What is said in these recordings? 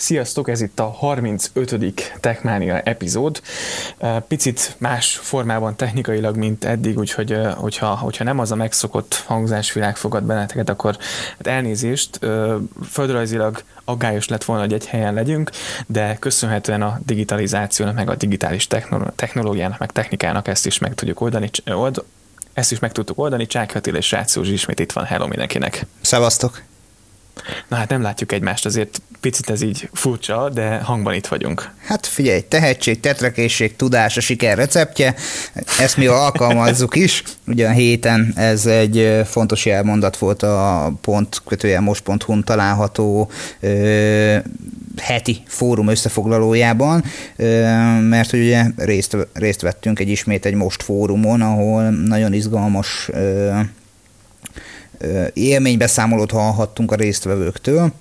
Sziasztok, ez itt a 35. Techmania epizód. Picit más formában technikailag, mint eddig, úgyhogy hogyha, hogyha nem az a megszokott hangzásvilág fogad benneteket, akkor hát elnézést, földrajzilag aggályos lett volna, hogy egy helyen legyünk, de köszönhetően a digitalizációnak, meg a digitális technológiának, meg technikának ezt is meg tudjuk oldani, old, ezt is meg tudtuk oldani. Csák Attila és Rácz ismét itt van. Hello mindenkinek! Szevasztok! Na hát nem látjuk egymást, azért picit ez így furcsa, de hangban itt vagyunk. Hát figyelj, tehetség, tetrekészség, tudás, a siker receptje, ezt mi alkalmazzuk is. Ugye a héten ez egy fontos jelmondat volt a pont kötője most.hu-n található ö, heti fórum összefoglalójában, ö, mert ugye részt, részt vettünk egy ismét egy most fórumon, ahol nagyon izgalmas ö, élménybeszámolót hallhattunk a résztvevőktől.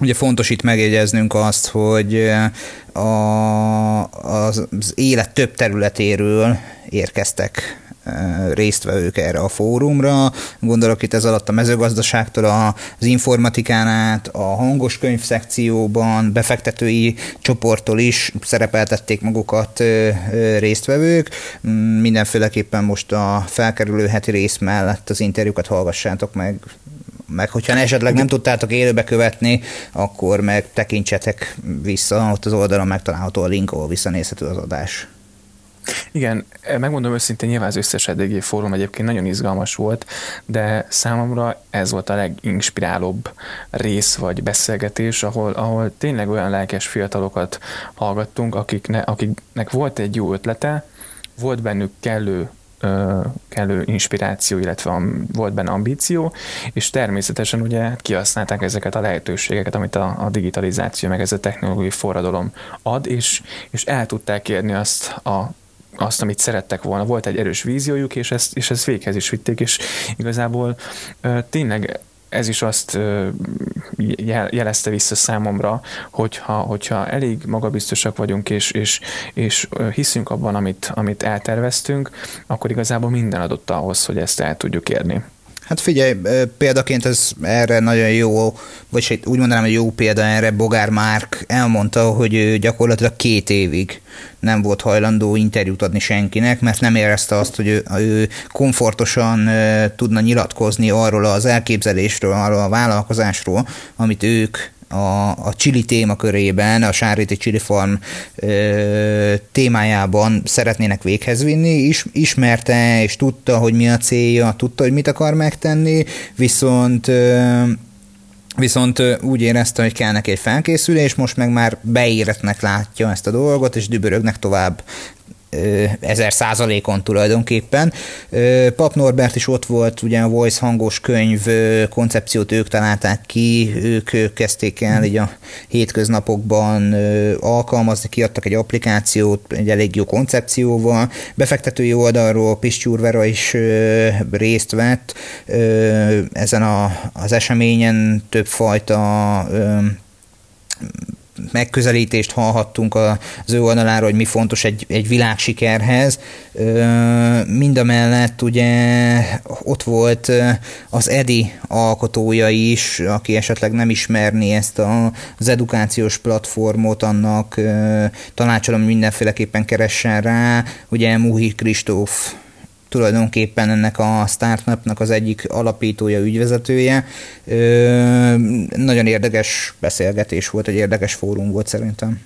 Ugye fontos itt megjegyeznünk azt, hogy a, az élet több területéről érkeztek résztvevők erre a fórumra. Gondolok itt ez alatt a mezőgazdaságtól az informatikán át, a hangos könyv szekcióban, befektetői csoporttól is szerepeltették magukat résztvevők. Mindenféleképpen most a felkerülő heti rész mellett az interjúkat hallgassátok meg meg hogyha esetleg nem tudtátok élőbe követni, akkor meg tekintsetek vissza, ott az oldalon megtalálható a link, ahol visszanézhető az adás. Igen, megmondom őszintén, nyilván az összes eddigi fórum egyébként nagyon izgalmas volt, de számomra ez volt a leginspirálóbb rész vagy beszélgetés, ahol, ahol tényleg olyan lelkes fiatalokat hallgattunk, akikne, akiknek volt egy jó ötlete, volt bennük kellő kellő inspiráció, illetve volt benne ambíció, és természetesen ugye kihasználták ezeket a lehetőségeket, amit a, a digitalizáció, meg ez a technológiai forradalom ad, és, és el tudták érni azt a azt, amit szerettek volna. Volt egy erős víziójuk, és ezt, és ezt véghez is vitték, és igazából tényleg ez is azt jelezte vissza számomra, hogyha, hogyha elég magabiztosak vagyunk, és, és, és hiszünk abban, amit, amit elterveztünk, akkor igazából minden adott ahhoz, hogy ezt el tudjuk érni. Hát figyelj, példaként ez erre nagyon jó, vagy úgy mondanám, hogy jó példa erre, Bogár Márk elmondta, hogy gyakorlatilag két évig nem volt hajlandó interjút adni senkinek, mert nem érezte azt, hogy ő, ő komfortosan tudna nyilatkozni arról az elképzelésről, arról a vállalkozásról, amit ők a, a Chili témakörében, a Sárréti Chili Farm ö, témájában szeretnének véghez vinni, is, ismerte és tudta, hogy mi a célja, tudta, hogy mit akar megtenni, viszont ö, Viszont úgy érezte, hogy kell neki egy felkészülés, most meg már beéretnek látja ezt a dolgot, és dübörögnek tovább ezer százalékon tulajdonképpen. Pap Norbert is ott volt, ugye a Voice hangos könyv koncepciót ők találták ki, ők kezdték el így a hétköznapokban alkalmazni, kiadtak egy applikációt egy elég jó koncepcióval. Befektetői oldalról Pistyúr is részt vett ezen a, az eseményen többfajta megközelítést hallhattunk az ő oldaláról, hogy mi fontos egy, egy világsikerhez. Mind a mellett ugye ott volt az EDI alkotója is, aki esetleg nem ismerni ezt az edukációs platformot, annak tanácsolom, hogy mindenféleképpen keressen rá. Ugye Muhi Kristóf tulajdonképpen ennek a startupnak az egyik alapítója, ügyvezetője. Ö, nagyon érdekes beszélgetés volt, egy érdekes fórum volt szerintem.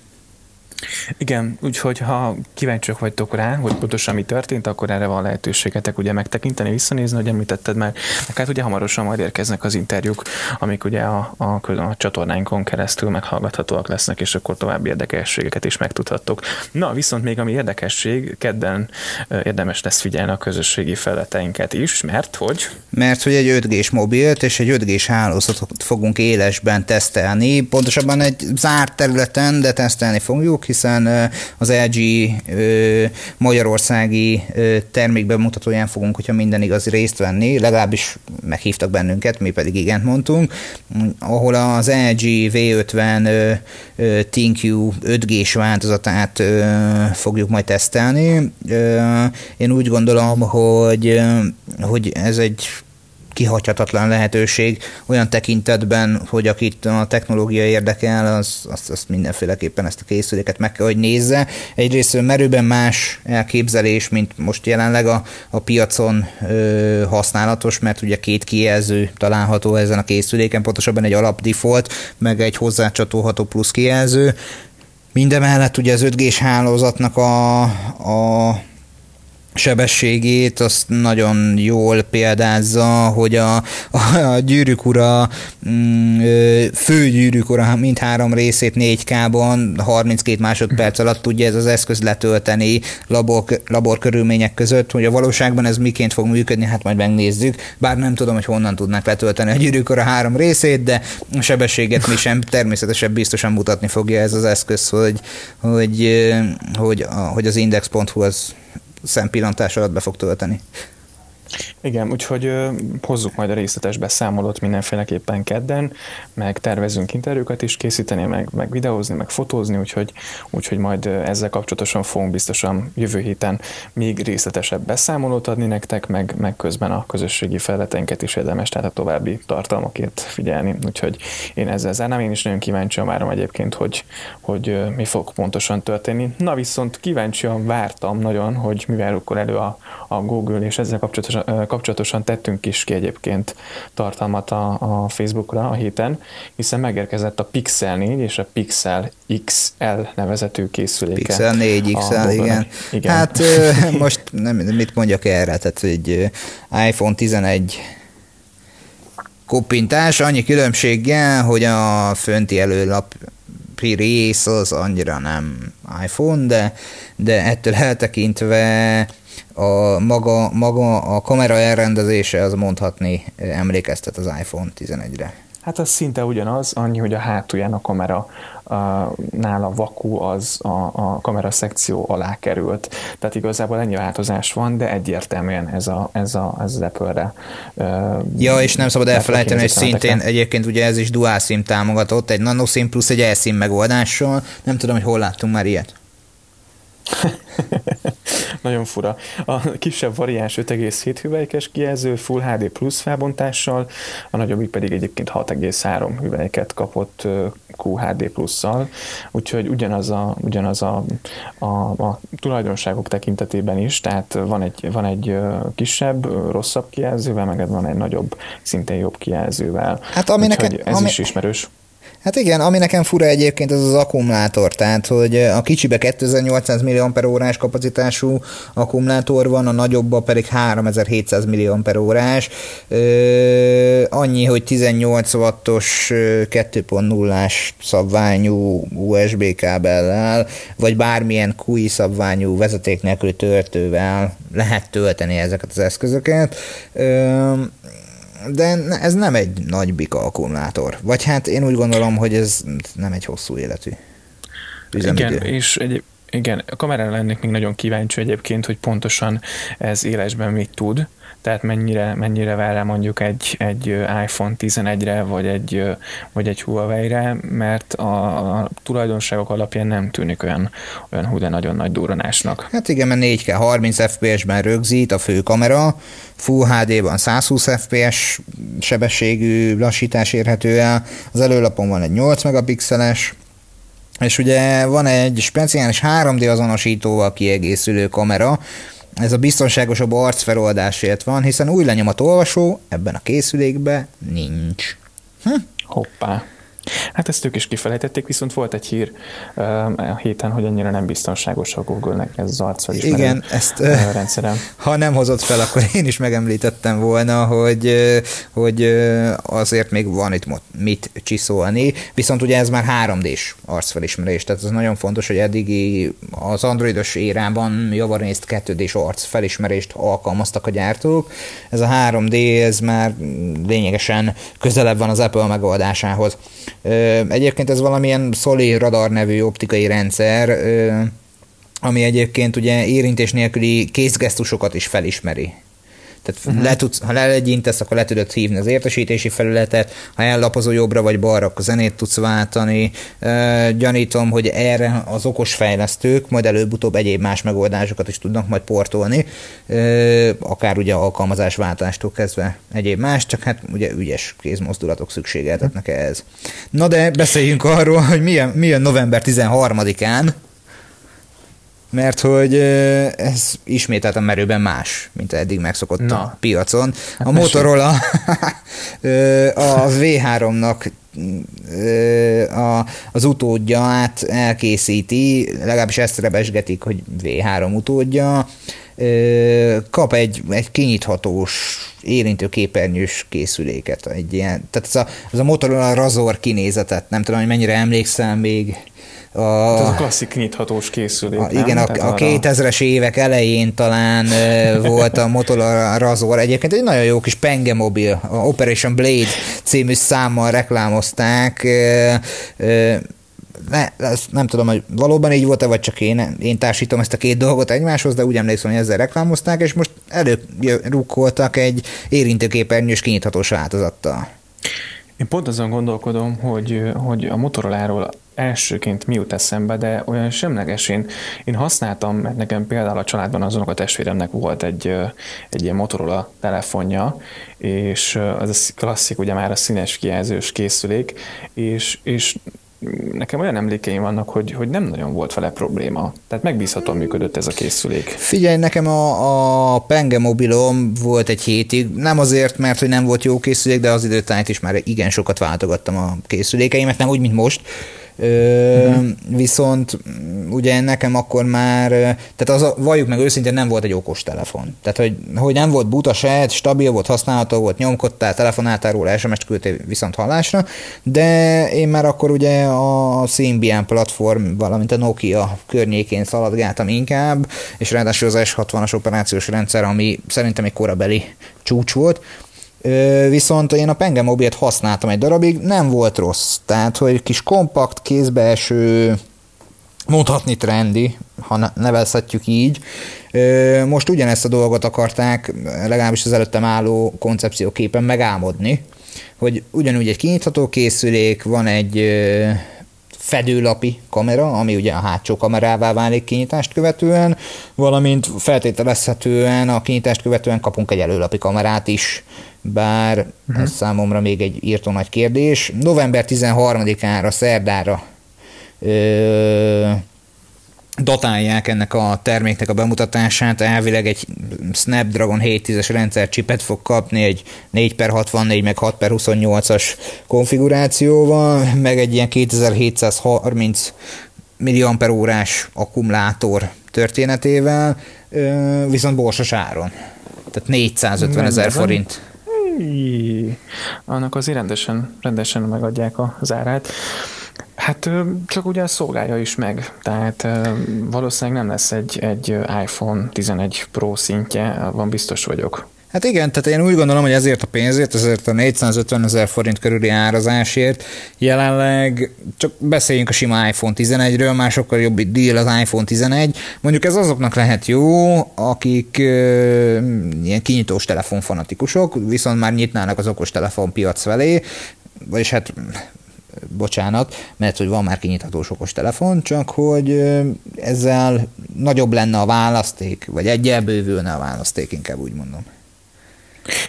Igen, úgyhogy ha kíváncsiak vagytok rá, hogy pontosan mi történt, akkor erre van lehetőségetek ugye megtekinteni, visszanézni, hogy említetted már. Hát ugye hamarosan majd érkeznek az interjúk, amik ugye a, a, a csatornáinkon keresztül meghallgathatóak lesznek, és akkor további érdekességeket is megtudhattok. Na, viszont még ami érdekesség, kedden érdemes lesz figyelni a közösségi feleteinket is, mert hogy? Mert hogy egy 5G-s mobilt és egy 5G-s hálózatot fogunk élesben tesztelni, pontosabban egy zárt területen, de tesztelni fogjuk, hiszen az LG magyarországi termékbemutatóján fogunk, hogyha minden igaz, részt venni, legalábbis meghívtak bennünket, mi pedig igent mondtunk, ahol az LG V50 ThinQ 5G-s változatát fogjuk majd tesztelni. Én úgy gondolom, hogy, hogy ez egy kihagyhatatlan lehetőség olyan tekintetben, hogy akit a technológia érdekel, az, az, az mindenféleképpen ezt a készüléket meg kell, hogy nézze. Egyrészt merőben más elképzelés, mint most jelenleg a, a piacon ö, használatos, mert ugye két kijelző található ezen a készüléken, pontosabban egy alap default, meg egy hozzácsatolható plusz kijelző. Mindemellett ugye az 5G-s hálózatnak a, a sebességét, azt nagyon jól példázza, hogy a, a gyűrűk ura, mm, fő gyűrűk ura mindhárom részét 4K-ban 32 másodperc alatt tudja ez az eszköz letölteni labor, labor körülmények között, hogy a valóságban ez miként fog működni, hát majd megnézzük, bár nem tudom, hogy honnan tudnák letölteni a gyűrűk ura három részét, de a sebességet mi sem természetesen biztosan mutatni fogja ez az eszköz, hogy, hogy, hogy, hogy az index.hu az szempillantás alatt be fog tölteni. Igen, úgyhogy ö, hozzuk majd a részletes beszámolót mindenféleképpen kedden, meg tervezünk interjúkat is készíteni, meg, meg videózni, meg fotózni, úgyhogy, úgyhogy majd ezzel kapcsolatosan fogunk biztosan jövő héten még részletesebb beszámolót adni nektek, meg, meg közben a közösségi felületeinket is érdemes, tehát a további tartalmakért figyelni. Úgyhogy én ezzel zárnám, én is nagyon kíváncsian várom egyébként, hogy, hogy mi fog pontosan történni. Na viszont kíváncsian vártam nagyon, hogy mivel akkor elő a, a Google, és ezzel kapcsolatosan kapcsolatosan tettünk is ki egyébként tartalmat a, a Facebookra a héten, hiszen megérkezett a Pixel 4 és a Pixel XL nevezetű készüléke. Pixel 4 XL, igen. igen. Hát most nem, mit mondjak erre, tehát egy iPhone 11 koppintás, annyi különbséggel, hogy a fönti előlap rész az annyira nem iPhone, de, de ettől eltekintve a maga, maga a kamera elrendezése az mondhatni emlékeztet az iPhone 11-re. Hát az szinte ugyanaz, annyi, hogy a hátulján a kamera a, nála vaku az a, a kamera szekció alá került. Tehát igazából ennyi változás van, de egyértelműen ez, a, ez, a, ez az Apple-re. Ja, és nem szabad elfelejteni, hogy szintén egyébként ugye ez is dual SIM támogatott, egy nano SIM plusz egy eSIM megoldással. Nem tudom, hogy hol láttunk már ilyet. Nagyon fura. A kisebb variáns 5,7 hüvelykes kijelző Full HD plusz felbontással, a nagyobbik pedig egyébként 6,3 hüvelyket kapott QHD plusszal, úgyhogy ugyanaz a, ugyanaz a, a, a tulajdonságok tekintetében is, tehát van egy, van egy kisebb, rosszabb kijelzővel, meg van egy nagyobb, szintén jobb kijelzővel. Hát ami nekem, ez ami, is ismerős. Hát igen, ami nekem fura egyébként az az akkumulátor, tehát hogy a kicsibe 2800 mAh kapacitású akkumulátor van, a nagyobba pedig 3700 mAh. Ö, annyi, hogy 18 wattos 2.0-ás szabványú USB kábellel, vagy bármilyen QI szabványú vezeték nélküli töltővel lehet tölteni ezeket az eszközöket. De ez nem egy nagy bika akkumulátor. Vagy hát én úgy gondolom, hogy ez nem egy hosszú életű. Igen, és egy, igen, a kamerára lennék még nagyon kíváncsi egyébként, hogy pontosan ez élesben mit tud, tehát mennyire, mennyire vár rá mondjuk egy, egy iPhone 11-re, vagy egy, vagy egy Huawei-re, mert a, a tulajdonságok alapján nem tűnik olyan, olyan hú, de nagyon nagy durranásnak. Hát igen, mert 4K 30 FPS-ben rögzít a fő kamera, Full HD-ban 120 FPS sebességű lassítás érhető el, az előlapon van egy 8 megapixeles, és ugye van egy speciális 3D azonosítóval kiegészülő kamera, ez a biztonságosabb arcfeloldásért van, hiszen új lenyomat olvasó ebben a készülékben nincs. Hm? Hoppá. Hát ezt ők is kifelejtették, viszont volt egy hír a héten, hogy ennyire nem biztonságos a Google-nek ez az arcfelismerő Igen, ezt rendszerem. Ha nem hozott fel, akkor én is megemlítettem volna, hogy, hogy azért még van itt mit csiszolni, viszont ugye ez már 3D-s arcfelismerés, tehát ez nagyon fontos, hogy eddigi az androidos érában javarészt 2D-s arcfelismerést alkalmaztak a gyártók. Ez a 3D, ez már lényegesen közelebb van az Apple megoldásához. Egyébként ez valamilyen Soli radar nevű optikai rendszer, ami egyébként ugye érintés nélküli kézgesztusokat is felismeri. Tehát uh-huh. le tudsz, ha lelegyintesz, akkor le tudod hívni az értesítési felületet, ha ellapozol jobbra vagy balra, akkor zenét tudsz váltani. Gyanítom, hogy erre az okos fejlesztők majd előbb-utóbb egyéb más megoldásokat is tudnak majd portolni, akár ugye alkalmazásváltástól kezdve egyéb más, csak hát ugye ügyes kézmozdulatok szükségeltetnek ehhez. Na de beszéljünk arról, hogy milyen, milyen november 13-án, mert hogy ez ismételten merőben más, mint eddig megszokott Na. a piacon. Hát a Motorola a V3-nak a, az utódját elkészíti, legalábbis ezt rebesgetik, hogy V3 utódja, kap egy, egy kinyithatós, érintő képernyős készüléket, egy ilyen, tehát ez a, ez a Motorola Razor kinézetet, nem tudom, hogy mennyire emlékszem még, a, hát ez a klasszik nyithatós készülék. A, igen, a, a 2000-es évek elején talán volt a Motorola Razor. Egyébként egy nagyon jó kis penge mobil, a Operation Blade című számmal reklámozták. Ne, ezt nem tudom, hogy valóban így volt-e, vagy csak én, én társítom ezt a két dolgot egymáshoz, de úgy emlékszem, hogy ezzel reklámozták, és most előrukkoltak egy érintőképernyős kinyithatós változattal. Én pont azon gondolkodom, hogy, hogy a Motoroláról elsőként mi jut eszembe, de olyan semleges. Én, én használtam, mert nekem például a családban azonok a testvéremnek volt egy, egy ilyen Motorola telefonja, és az a klasszik, ugye már a színes kijelzős készülék, és, és nekem olyan emlékeim vannak, hogy, hogy nem nagyon volt vele probléma. Tehát megbízhatóan működött ez a készülék. Figyelj, nekem a, a Penge mobilom volt egy hétig, nem azért, mert hogy nem volt jó készülék, de az időtájt is már igen sokat váltogattam a készülékeimet, nem úgy, mint most, uh-huh. Viszont ugye nekem akkor már, tehát az a, valljuk meg őszintén nem volt egy okos telefon. Tehát, hogy, hogy nem volt buta se, stabil volt, használható volt, nyomkodtál, telefonáltál róla, SMS-t küldtél viszont hallásra, de én már akkor ugye a Symbian platform, valamint a Nokia környékén szaladgáltam inkább, és ráadásul az S60-as operációs rendszer, ami szerintem egy korabeli csúcs volt, Viszont én a Penge mobilt használtam egy darabig, nem volt rossz. Tehát, hogy kis kompakt, kézbeeső, mondhatni trendi, ha nevezhetjük így. Most ugyanezt a dolgot akarták, legalábbis az előttem álló koncepcióképpen megálmodni, hogy ugyanúgy egy kinyitható készülék, van egy fedőlapi kamera, ami ugye a hátsó kamerává válik kinyitást követően, valamint feltételezhetően a kinyitást követően kapunk egy előlapi kamerát is, bár uh-huh. ez számomra még egy írtó nagy kérdés. November 13-ára, szerdára ö, datálják ennek a terméknek a bemutatását, elvileg egy Snapdragon 710-es rendszer csipet fog kapni, egy 4x64 meg 6x28-as konfigurációval, meg egy ilyen 2730 milliamperórás akkumulátor történetével, viszont borsos áron. Tehát 450 ezer forint. Annak azért rendesen, rendesen megadják az árát. Hát csak ugye szolgálja is meg, tehát valószínűleg nem lesz egy, egy iPhone 11 Pro szintje, van biztos vagyok. Hát igen, tehát én úgy gondolom, hogy ezért a pénzért, ezért a 450 ezer forint körüli árazásért jelenleg csak beszéljünk a sima iPhone 11-ről, már sokkal jobb deal az iPhone 11. Mondjuk ez azoknak lehet jó, akik uh, ilyen kinyitós telefonfanatikusok, viszont már nyitnának az okos piac felé, vagyis hát bocsánat, mert hogy van már kinyitható okos telefon, csak hogy ezzel nagyobb lenne a választék, vagy egyel bővülne a választék, inkább úgy mondom.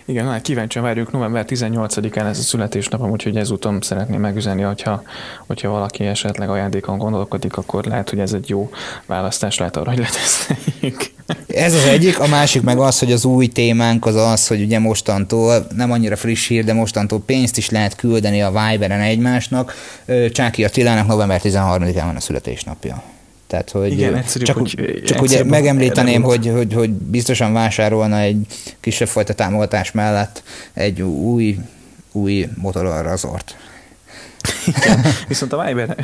Igen, hát kíváncsian várjuk, november 18-án ez a születésnapom, úgyhogy ezúton szeretném megüzenni, hogyha, hogyha valaki esetleg ajándékon gondolkodik, akkor lehet, hogy ez egy jó választás lehet arra, hogy leteszteljük. Ez az egyik, a másik meg az, hogy az új témánk az az, hogy ugye mostantól, nem annyira friss hír, de mostantól pénzt is lehet küldeni a Viberen egymásnak. Csáki Attilának november 13-án van a születésnapja. Tehát, hogy Igen, egyszerűbb, csak, hogy csak ugye megemlíteném, hogy, hogy, hogy biztosan vásárolna egy kisebb fajta támogatás mellett egy új, új Motorola Razort. Igen. Viszont a Viber,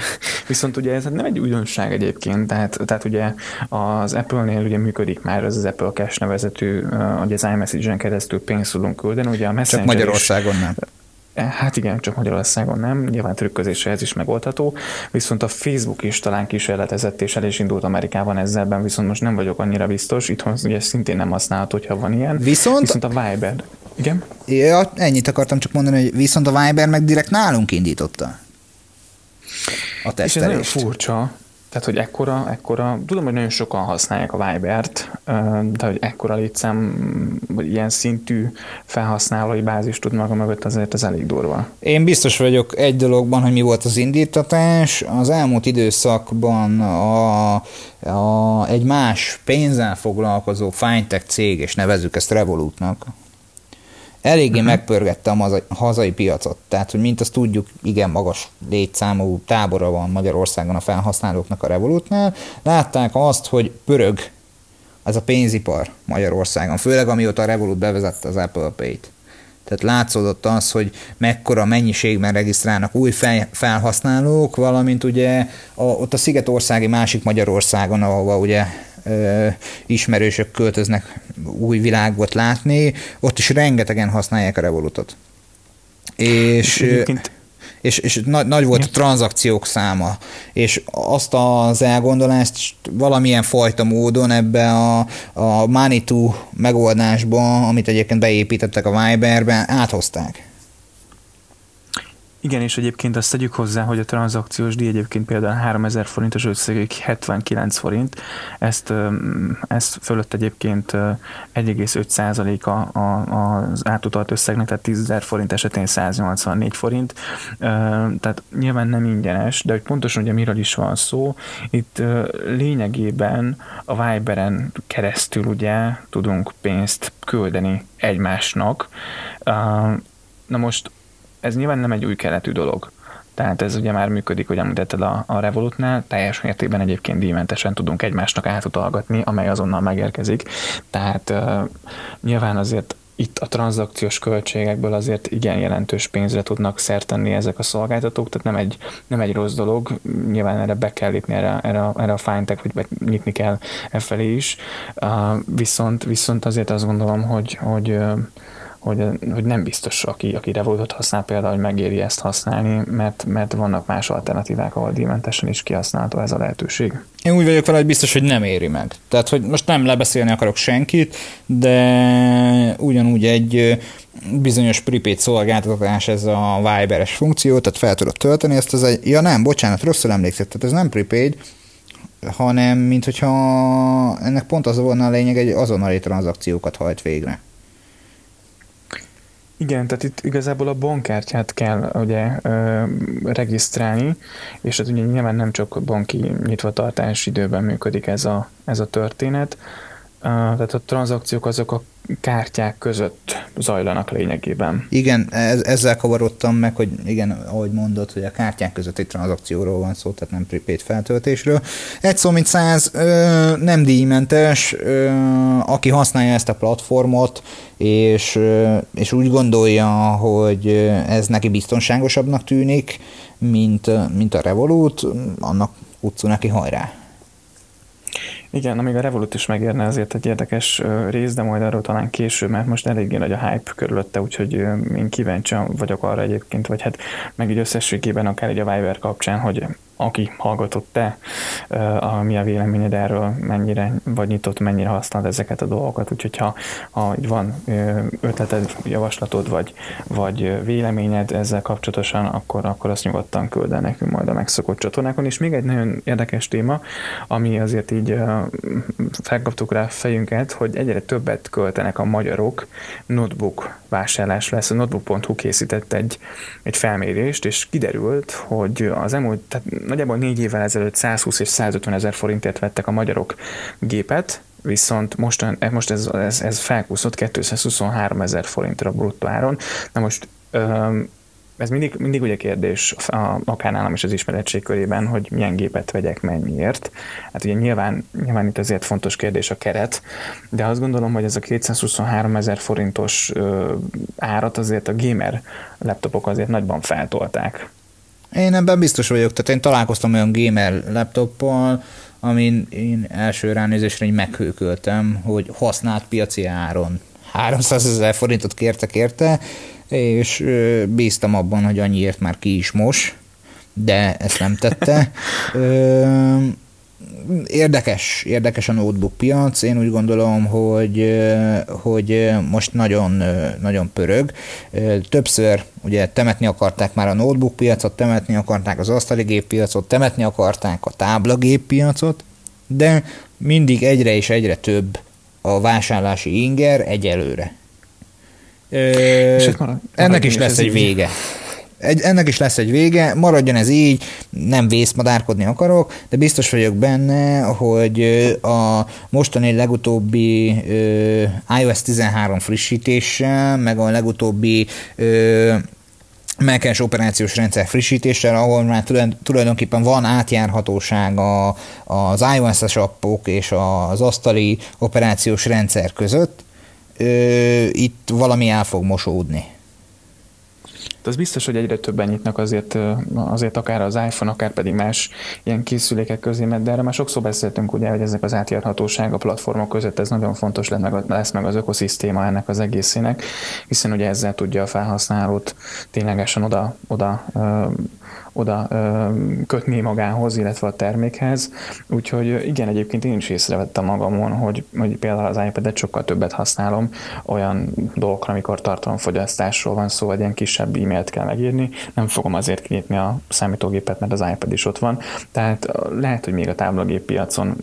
viszont ugye ez nem egy újdonság egyébként, tehát, tehát ugye az Apple-nél ugye működik már az az Apple Cash nevezetű, hogy az iMessage-en keresztül pénzt tudunk küldeni, ugye a Messenger Csak Magyarországon is, nem Hát igen, csak Magyarországon nem, nyilván trükközésre ez is megoldható, viszont a Facebook is talán kísérletezett, és el is indult Amerikában ezzelben, viszont most nem vagyok annyira biztos, itthon ugye szintén nem használható, hogyha van ilyen. Viszont, viszont a Viber, igen? Ja, ennyit akartam csak mondani, hogy viszont a Viber meg direkt nálunk indította a tesztelést. És ez nagyon furcsa, tehát, hogy ekkora, ekkora, tudom, hogy nagyon sokan használják a Viber-t, de hogy ekkora létszám, vagy ilyen szintű felhasználói bázis tud maga mögött, azért ez elég durva. Én biztos vagyok egy dologban, hogy mi volt az indítatás. Az elmúlt időszakban a, a, egy más pénzzel foglalkozó fintech cég, és nevezzük ezt Revolutnak, eléggé uh-huh. megpörgette a hazai, hazai piacot. Tehát, hogy mint azt tudjuk, igen magas létszámú tábora van Magyarországon a felhasználóknak a Revolutnál. Látták azt, hogy pörög ez a pénzipar Magyarországon, főleg amióta a Revolut bevezette az Apple Pay-t. Tehát látszódott az, hogy mekkora mennyiségben regisztrálnak új felhasználók, valamint ugye a, ott a Szigetországi másik Magyarországon, ahova ugye ismerősök költöznek új világot látni, ott is rengetegen használják a Revolutot. És, és, és nagy, nagy volt a tranzakciók száma, és azt az elgondolást valamilyen fajta módon ebbe a, a Manitou megoldásba, amit egyébként beépítettek a Viberbe, áthozták. Igen, és egyébként azt tegyük hozzá, hogy a tranzakciós díj egyébként például 3000 forintos összegig 79 forint, ezt, ezt fölött egyébként 1,5 a, a, az átutalt összegnek, tehát 10 forint esetén 184 forint, tehát nyilván nem ingyenes, de hogy pontosan ugye miről is van szó, itt lényegében a Viberen keresztül ugye tudunk pénzt küldeni egymásnak, Na most ez nyilván nem egy új keletű dolog. Tehát ez ugye már működik, hogy említetted a, a Revolutnál, teljes mértékben egyébként díjmentesen tudunk egymásnak átutalgatni, amely azonnal megérkezik. Tehát uh, nyilván azért itt a tranzakciós költségekből azért igen jelentős pénzre tudnak szertenni ezek a szolgáltatók, tehát nem egy, nem egy rossz dolog, nyilván erre be kell lépni erre, erre, erre a fintech, vagy nyitni kell e felé is, uh, viszont, viszont azért azt gondolom, hogy, hogy uh, hogy, hogy nem biztos, aki, aki Revolutot használ például, hogy megéri ezt használni, mert, mert vannak más alternatívák, ahol díjmentesen is kihasználható ez a lehetőség. Én úgy vagyok vele, hogy biztos, hogy nem éri meg. Tehát, hogy most nem lebeszélni akarok senkit, de ugyanúgy egy bizonyos prepaid szolgáltatás ez a Viberes funkció, tehát fel tudod tölteni ezt az egy, ja nem, bocsánat, rosszul emlékszett, tehát ez nem prepaid, hanem mint hogyha ennek pont az volna a lényeg, egy azonnali tranzakciókat hajt végre. Igen, tehát itt igazából a bankkártyát kell ugye ö, regisztrálni, és ez ugye nyilván nem csak banki nyitvatartás időben működik ez a, ez a történet, tehát a tranzakciók azok a kártyák között zajlanak lényegében. Igen, ez, ezzel kavarodtam meg, hogy igen, ahogy mondod, hogy a kártyák közötti tranzakcióról van szó, tehát nem prepaid feltöltésről. Egy szó, mint száz, nem díjmentes, aki használja ezt a platformot, és, és úgy gondolja, hogy ez neki biztonságosabbnak tűnik, mint, mint a Revolut, annak utcú neki hajrá. Igen, amíg a Revolut is megérne azért egy érdekes rész, de majd arról talán később, mert most eléggé nagy a hype körülötte, úgyhogy én kíváncsi vagyok arra egyébként, vagy hát meg így összességében akár egy a Viber kapcsán, hogy aki hallgatott te, a, mi a véleményed erről, mennyire vagy nyitott, mennyire használod ezeket a dolgokat, úgyhogy ha, ha van ötleted, javaslatod, vagy, vagy véleményed ezzel kapcsolatosan, akkor, akkor azt nyugodtan küld el nekünk majd a megszokott csatornákon. És még egy nagyon érdekes téma, ami azért így felkaptuk rá fejünket, hogy egyre többet költenek a magyarok notebook vásárlásra. Ezt a notebook.hu készített egy, egy felmérést, és kiderült, hogy az elmúlt, tehát nagyjából négy évvel ezelőtt 120 és 150 ezer forintért vettek a magyarok gépet, viszont most, most ez, ez, ez felkúszott 223 ezer forintra bruttó áron. Na most ez mindig, mindig ugye kérdés, akár nálam is az ismeretség körében, hogy milyen gépet vegyek mennyiért. Hát ugye nyilván, nyilván itt azért fontos kérdés a keret, de azt gondolom, hogy ez a 223 ezer forintos árat azért a gamer laptopok azért nagyban feltolták. Én ebben biztos vagyok, tehát én találkoztam olyan gamer laptoppal, amin én első ránézésre így meghőköltem, hogy használt piaci áron 300 ezer forintot kértek érte, és bíztam abban, hogy annyiért már ki is mos, de ezt nem tette. Érdekes, érdekes a notebook piac. Én úgy gondolom, hogy, hogy most nagyon, nagyon pörög. Többször ugye temetni akarták már a notebook piacot, temetni akarták az asztali géppiacot, temetni akarták a táblagép piacot, de mindig egyre és egyre több a vásárlási inger egyelőre. Ö, ennek is lesz egy vége. Egy, ennek is lesz egy vége, maradjon ez így, nem vészmadárkodni akarok, de biztos vagyok benne, hogy a mostani legutóbbi uh, iOS 13 frissítéssel, meg a legutóbbi uh, Mac-es operációs rendszer frissítéssel, ahol már tulajdonképpen van átjárhatóság a, az iOS-es appok és az asztali operációs rendszer között, itt valami el fog mosódni az biztos, hogy egyre többen nyitnak azért, azért akár az iPhone, akár pedig más ilyen készülékek közé, mert de erre már sokszor beszéltünk, ugye, hogy ezek az átjárhatóság a platformok között, ez nagyon fontos lesz meg, lesz meg az ökoszisztéma ennek az egészének, hiszen ugye ezzel tudja a felhasználót ténylegesen oda, oda oda kötni magához, illetve a termékhez. Úgyhogy igen, egyébként én is észrevettem magamon, hogy, hogy például az iPad-et sokkal többet használom olyan dolgokra, amikor tartalomfogyasztásról van szó, vagy ilyen kisebb e-mailt kell megírni, nem fogom azért kinyitni a számítógépet, mert az iPad is ott van. Tehát lehet, hogy még a táblagép piacon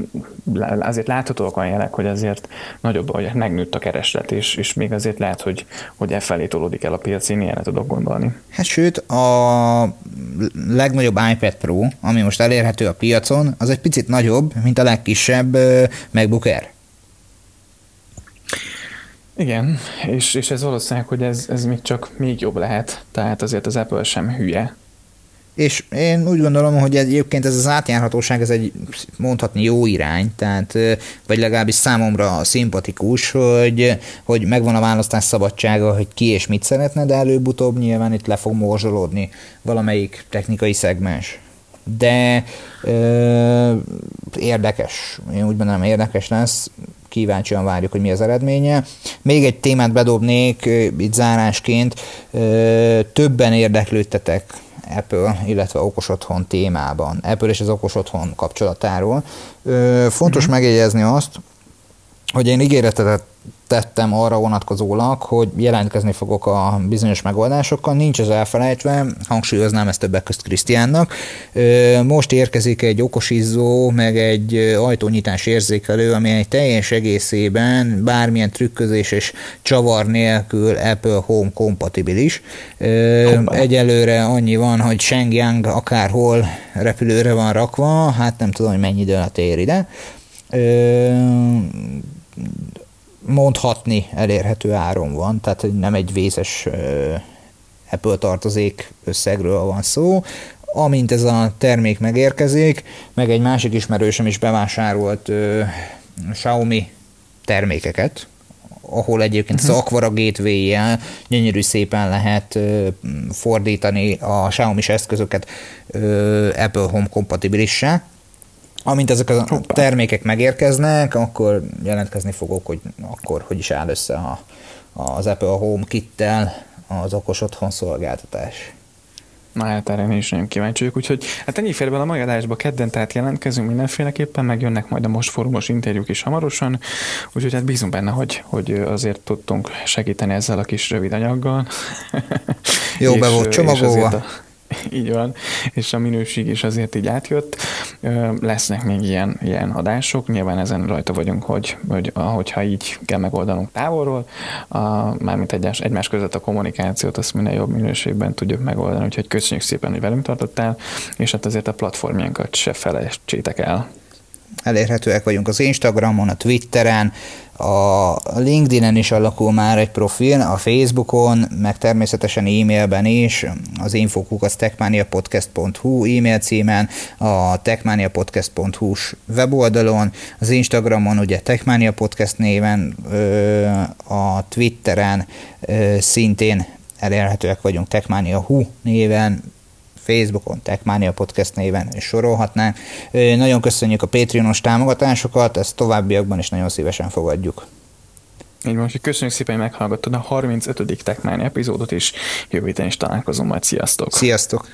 azért láthatóak olyan jelek, hogy azért nagyobb, hogy megnőtt a kereslet, és, és még azért lehet, hogy, hogy e felé tolódik el a piac, én ilyenre tudok gondolni. Hát sőt, a legnagyobb iPad Pro, ami most elérhető a piacon, az egy picit nagyobb, mint a legkisebb MacBook Air. Igen, és, és ez valószínűleg, hogy ez, ez még csak még jobb lehet, tehát azért az Apple sem hülye, és én úgy gondolom, hogy egyébként ez az átjárhatóság, ez egy mondhatni jó irány, tehát, vagy legalábbis számomra szimpatikus, hogy, hogy megvan a választás szabadsága, hogy ki és mit szeretne, de előbb-utóbb nyilván itt le fog morzsolódni valamelyik technikai szegmens. De ö, érdekes, én úgy gondolom érdekes lesz, kíváncsian várjuk, hogy mi az eredménye. Még egy témát bedobnék itt zárásként, többen érdeklődtetek Apple, illetve okos otthon témában, Apple és az okos otthon kapcsolatáról. Fontos mm-hmm. megjegyezni azt, hogy én ígéretet tettem arra vonatkozólag, hogy jelentkezni fogok a bizonyos megoldásokkal, nincs ez elfelejtve, hangsúlyoznám ezt többek közt Krisztiánnak. Most érkezik egy okosizzó, meg egy ajtónyitás érzékelő, ami egy teljes egészében bármilyen trükközés és csavar nélkül Apple Home kompatibilis. Egyelőre annyi van, hogy Shenyang akárhol repülőre van rakva, hát nem tudom, hogy mennyi idő alatt ér ide mondhatni elérhető áron van, tehát nem egy vészes Apple tartozék összegről van szó. Amint ez a termék megérkezik, meg egy másik ismerősöm is bevásárolt uh, Xiaomi termékeket, ahol egyébként uh-huh. az mhm. Aquara gateway gyönyörű szépen lehet uh, fordítani a Xiaomi-s eszközöket uh, Apple Home kompatibilissá, Amint ezek a Hoppá. termékek megérkeznek, akkor jelentkezni fogok, hogy akkor hogy is áll össze a, az Apple Home kittel az okos otthon szolgáltatás. Na hát erre én is nagyon kíváncsi vagyok, úgyhogy hát ennyi félben a mai adásba kedden tehát jelentkezünk mindenféleképpen, meg jönnek majd a most fórumos interjúk is hamarosan, úgyhogy hát bízunk benne, hogy, hogy azért tudtunk segíteni ezzel a kis rövid anyaggal. Jó be volt csomagolva. így van, és a minőség is azért így átjött. Lesznek még ilyen, ilyen adások, nyilván ezen rajta vagyunk, hogy, hogy ahogyha így kell megoldanunk távolról, a, mármint egymás, egymás között a kommunikációt, azt minél jobb minőségben tudjuk megoldani, úgyhogy köszönjük szépen, hogy velünk tartottál, és hát azért a platformjánkat se felejtsétek el. Elérhetőek vagyunk az Instagramon, a Twitteren, a LinkedIn-en is alakul már egy profil, a Facebookon, meg természetesen e-mailben is, az infokuk techmaniapodcast.hu e-mail címen, a techmaniapodcast.hu-s weboldalon, az Instagramon ugye Techmania Podcast néven, a Twitteren szintén elérhetőek vagyunk Techmania Hu néven, Facebookon, Techmania Podcast néven sorolhatnánk. Nagyon köszönjük a Patreonos támogatásokat, ezt továbbiakban is nagyon szívesen fogadjuk. Így van, köszönjük szépen, hogy meghallgattad a 35. Techmán epizódot, és jövő héten is találkozom majd. Sziasztok! Sziasztok!